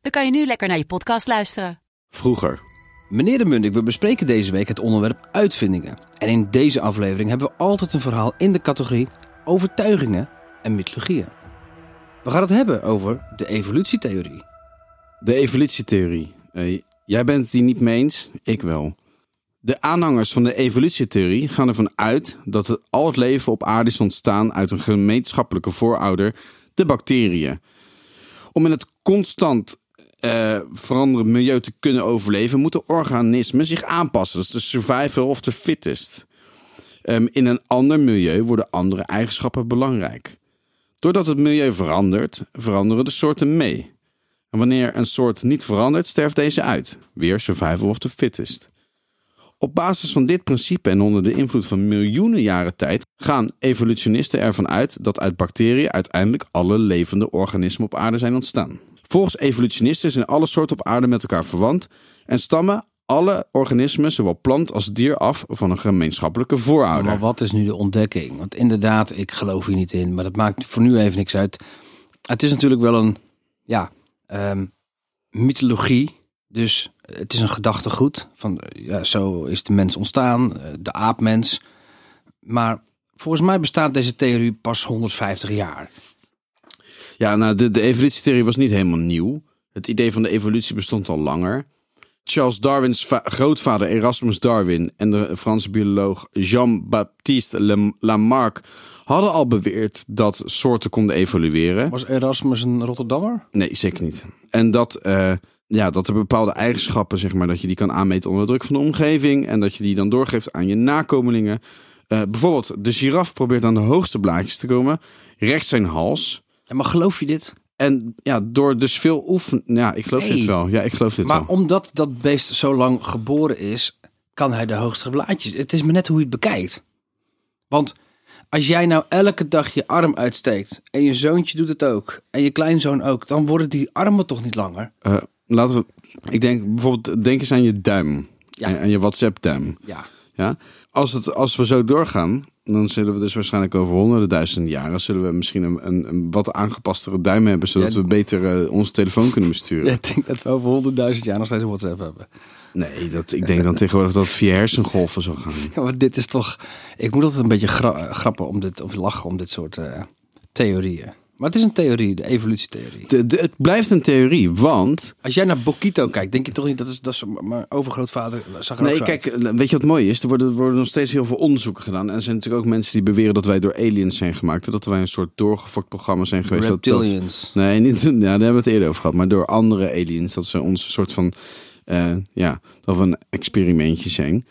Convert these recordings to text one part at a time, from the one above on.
dan kan je nu lekker naar je podcast luisteren. Vroeger. Meneer de Mundik, we bespreken deze week het onderwerp uitvindingen. En in deze aflevering hebben we altijd een verhaal in de categorie overtuigingen en mythologieën. We gaan het hebben over de evolutietheorie. De evolutietheorie. Eh, jij bent het hier niet mee eens, ik wel. De aanhangers van de evolutietheorie gaan ervan uit dat het, al het leven op aarde is ontstaan uit een gemeenschappelijke voorouder, de bacteriën. Om in het constant eh veranderend milieu te kunnen overleven, moeten organismen zich aanpassen. Dat is de survival of the fittest. Ehm, in een ander milieu worden andere eigenschappen belangrijk. Doordat het milieu verandert, veranderen de soorten mee. En wanneer een soort niet verandert, sterft deze uit. Weer survival of the fittest. Op basis van dit principe en onder de invloed van miljoenen jaren tijd gaan evolutionisten ervan uit dat uit bacteriën uiteindelijk alle levende organismen op aarde zijn ontstaan. Volgens evolutionisten zijn alle soorten op aarde met elkaar verwant en stammen alle organismen, zowel plant als dier, af van een gemeenschappelijke voorouder. Maar wat is nu de ontdekking? Want inderdaad, ik geloof hier niet in, maar dat maakt voor nu even niks uit. Het is natuurlijk wel een, ja, ehm, mythologie. Dus het is een gedachtegoed van, ja, zo is de mens ontstaan, eh, de aapmens. Maar volgens mij bestaat deze theorie pas 150 jaar. Ja, nou, de, de evolutietheorie was niet helemaal nieuw. Het idee van de evolutie bestond al langer. Charles Darwins va- grootvader Erasmus Darwin en de Franse bioloog Jean-Baptiste Lamarck hadden al beweerd dat soorten konden evolueren. Was Erasmus een Rotterdammer? Nee, zeker niet. En dat, eh, ja, dat er bepaalde eigenschappen, zeg maar, dat je die kan aanmeten onder druk van de omgeving en dat je die dan doorgeeft aan je nakomelingen. Eh, bijvoorbeeld, de giraf probeert aan de hoogste blaadjes te komen, rechts zijn hals. Ja, maar geloof je dit? En ja, door dus veel oefenen. Ja, ik geloof Nee. dit wel. Ja, ik geloof dit Maar wel. omdat dat beest zo lang geboren is, kan hij de hoogste blaadjes. Het is maar net hoe je het bekijkt. Want als jij nou elke dag je arm uitsteekt en je zoontje doet het ook en je kleinzoon ook, dan worden die armen toch niet langer? Eh, laten we. Ik denk bijvoorbeeld, denk eens aan je duim. Ja. En, en je WhatsApp-duim. Ja. Ja? Als, het, als we zo doorgaan, dan zullen we dus waarschijnlijk over honderden duizenden jaren... zullen we misschien een, een, een wat aangepastere duim hebben... zodat Ja. we beter eh, onze telefoon kunnen besturen. Ik denk dat we over honderdduizend jaar nog steeds een WhatsApp hebben. Nee, dat, ik denk dan tegenwoordig dat het via hersengolven zal gaan. Ja, maar dit is toch... Ik moet altijd een beetje gra- grappen om dit, of lachen om dit soort eh, theorieën. Maar het is een theorie, de evolutietheorie. De, de- het blijft een theorie, want... Als jij naar Bokito kijkt, denk je toch niet dat is, dat is mijn overgrootvader zag er ook Nee, zo kijk, uit. eh, weet je wat mooi is? Er worden, er worden nog steeds heel veel onderzoeken gedaan. En er zijn natuurlijk ook mensen die beweren dat wij door aliens zijn gemaakt. Dat wij een soort doorgefokt programma zijn geweest. dat- dat- Reptilians. Nee, niet, ja, daar hebben we het eerder over gehad. Maar door andere aliens. Dat ze ons een soort van. eh, ja, dat we een experimentje zijn.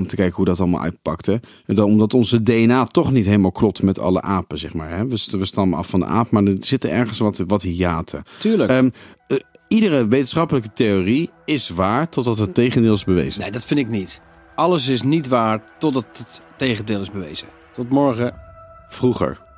Om te kijken hoe dat allemaal uitpakte. En dan, omdat onze DNA toch niet helemaal klopt met alle apen, zeg maar. Hè? We, we stammen af van de aap, maar er zitten ergens wat, wat hiaten. Tuurlijk. Ehm, eh, iedere wetenschappelijke theorie is waar totdat het tegendeel is bewezen. Nee, dat vind ik niet. Alles is niet waar totdat het tegendeel is bewezen. Tot morgen. Vroeger.